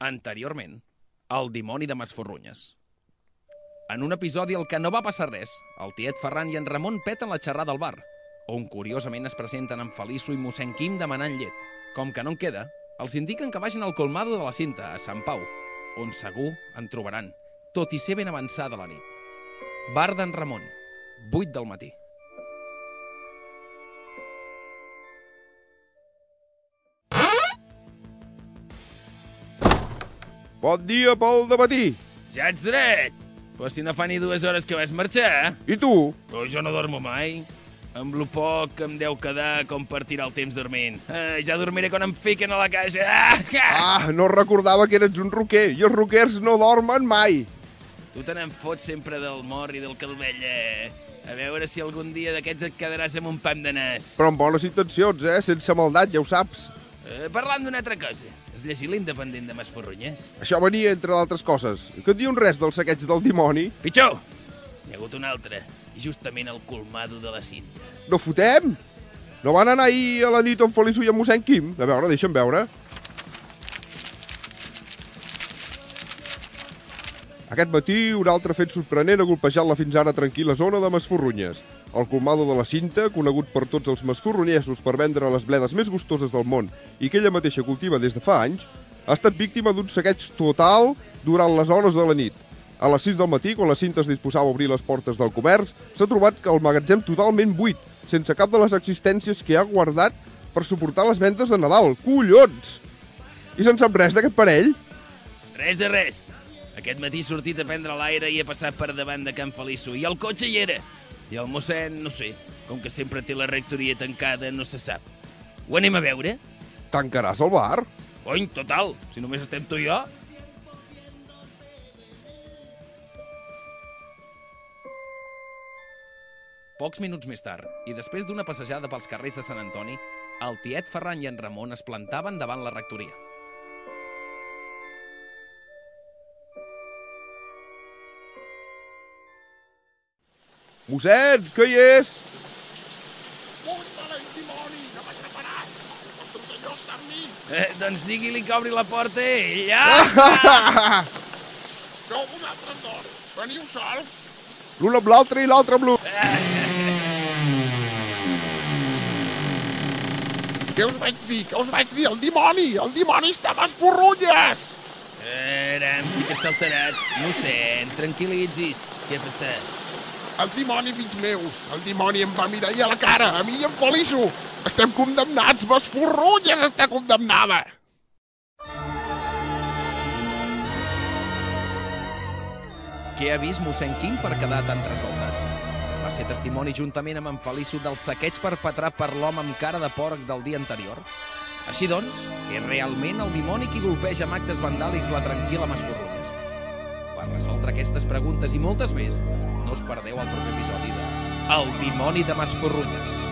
Anteriorment, el dimoni de Masforrunyes. En un episodi el que no va passar res, el tiet Ferran i en Ramon peten la xerrada al bar, on curiosament es presenten en Feliço i mossèn Quim demanant llet. Com que no en queda, els indiquen que vagin al colmado de la cinta, a Sant Pau, on segur en trobaran, tot i ser ben avançada la nit. Bar d'en Ramon, 8 del matí. Bon dia pel matí. Ja ets dret! Però si no fa ni dues hores que vas marxar, eh? I tu? Però jo no dormo mai. Amb lo poc que em deu quedar com per tirar el temps dormint. Eh, ja dormiré quan em fiquen a la casa. Ah! Ah, no recordava que eres un roquer. I els roquers no dormen mai. Tu te n'en fots sempre del mor i del calvella. A veure si algun dia d'aquests et quedaràs amb un pam de nas. Però amb bones intencions, eh? Sense maldat, ja ho saps. Eh, parlant d'una altra cosa, has llegit l'independent de Masforrunyes? Això venia entre d'altres coses. Que et diuen res del saqueig del dimoni? Pitjor! N'hi ha hagut un altre, justament el colmado de la cinta. No fotem? No van anar ahir a la nit amb Feliço i amb mossèn Quim? A veure, deixa'm veure. Aquest matí, un altre fet sorprenent ha golpejat la fins ara tranquil·la zona de Masforrunyes. El colmado de la cinta, conegut per tots els masforronyesos per vendre les bledes més gustoses del món i que ella mateixa cultiva des de fa anys, ha estat víctima d'un saqueig total durant les hores de la nit. A les 6 del matí, quan la cinta es disposava a obrir les portes del comerç, s'ha trobat que el magatzem totalment buit, sense cap de les existències que ha guardat per suportar les vendes de Nadal. Collons! I se'n sap res d'aquest parell? Res de res. Aquest matí he sortit a prendre l'aire i he passat per davant de Can Feliço. I el cotxe hi era. I el mossèn, no sé, com que sempre té la rectoria tancada, no se sap. Ho anem a veure? Tancaràs el bar? Cony, total, si només estem tu i jo. Pocs minuts més tard, i després d'una passejada pels carrers de Sant Antoni, el tiet Ferran i en Ramon es plantaven davant la rectoria. Mossèn, que hi és? Porta-la, dimoni! No m'atraparàs! El nostre senyor està amb mi! Eh, doncs digui-li que obri la porta ell. Ah! Sou vosaltres dos! Veniu sols! L'un amb l'altre i l'altre amb l'un. Què us vaig dir? Què us vaig dir? El dimoni! El dimoni està a les porrulles! Aram, sí que està alterat. Mossèn, tranquil·litzis. Què ha passat? El dimoni, fills meus! El dimoni em va mirar i a la cara, a mi en Feliço! Estem condemnats! Les porrulles està condemnada! Què ha vist mossèn Quim per quedar tan trasbalsat? Va ser testimoni juntament amb en Feliço del saqueig perpetrat per l'home amb cara de porc del dia anterior? Així doncs, és realment el dimoni qui golpeja amb actes vandàlics la tranquil·la Masforrunyes? Per resoldre aquestes preguntes i moltes més, no us perdeu el proper episodi de El dimoni de Masforrunyes.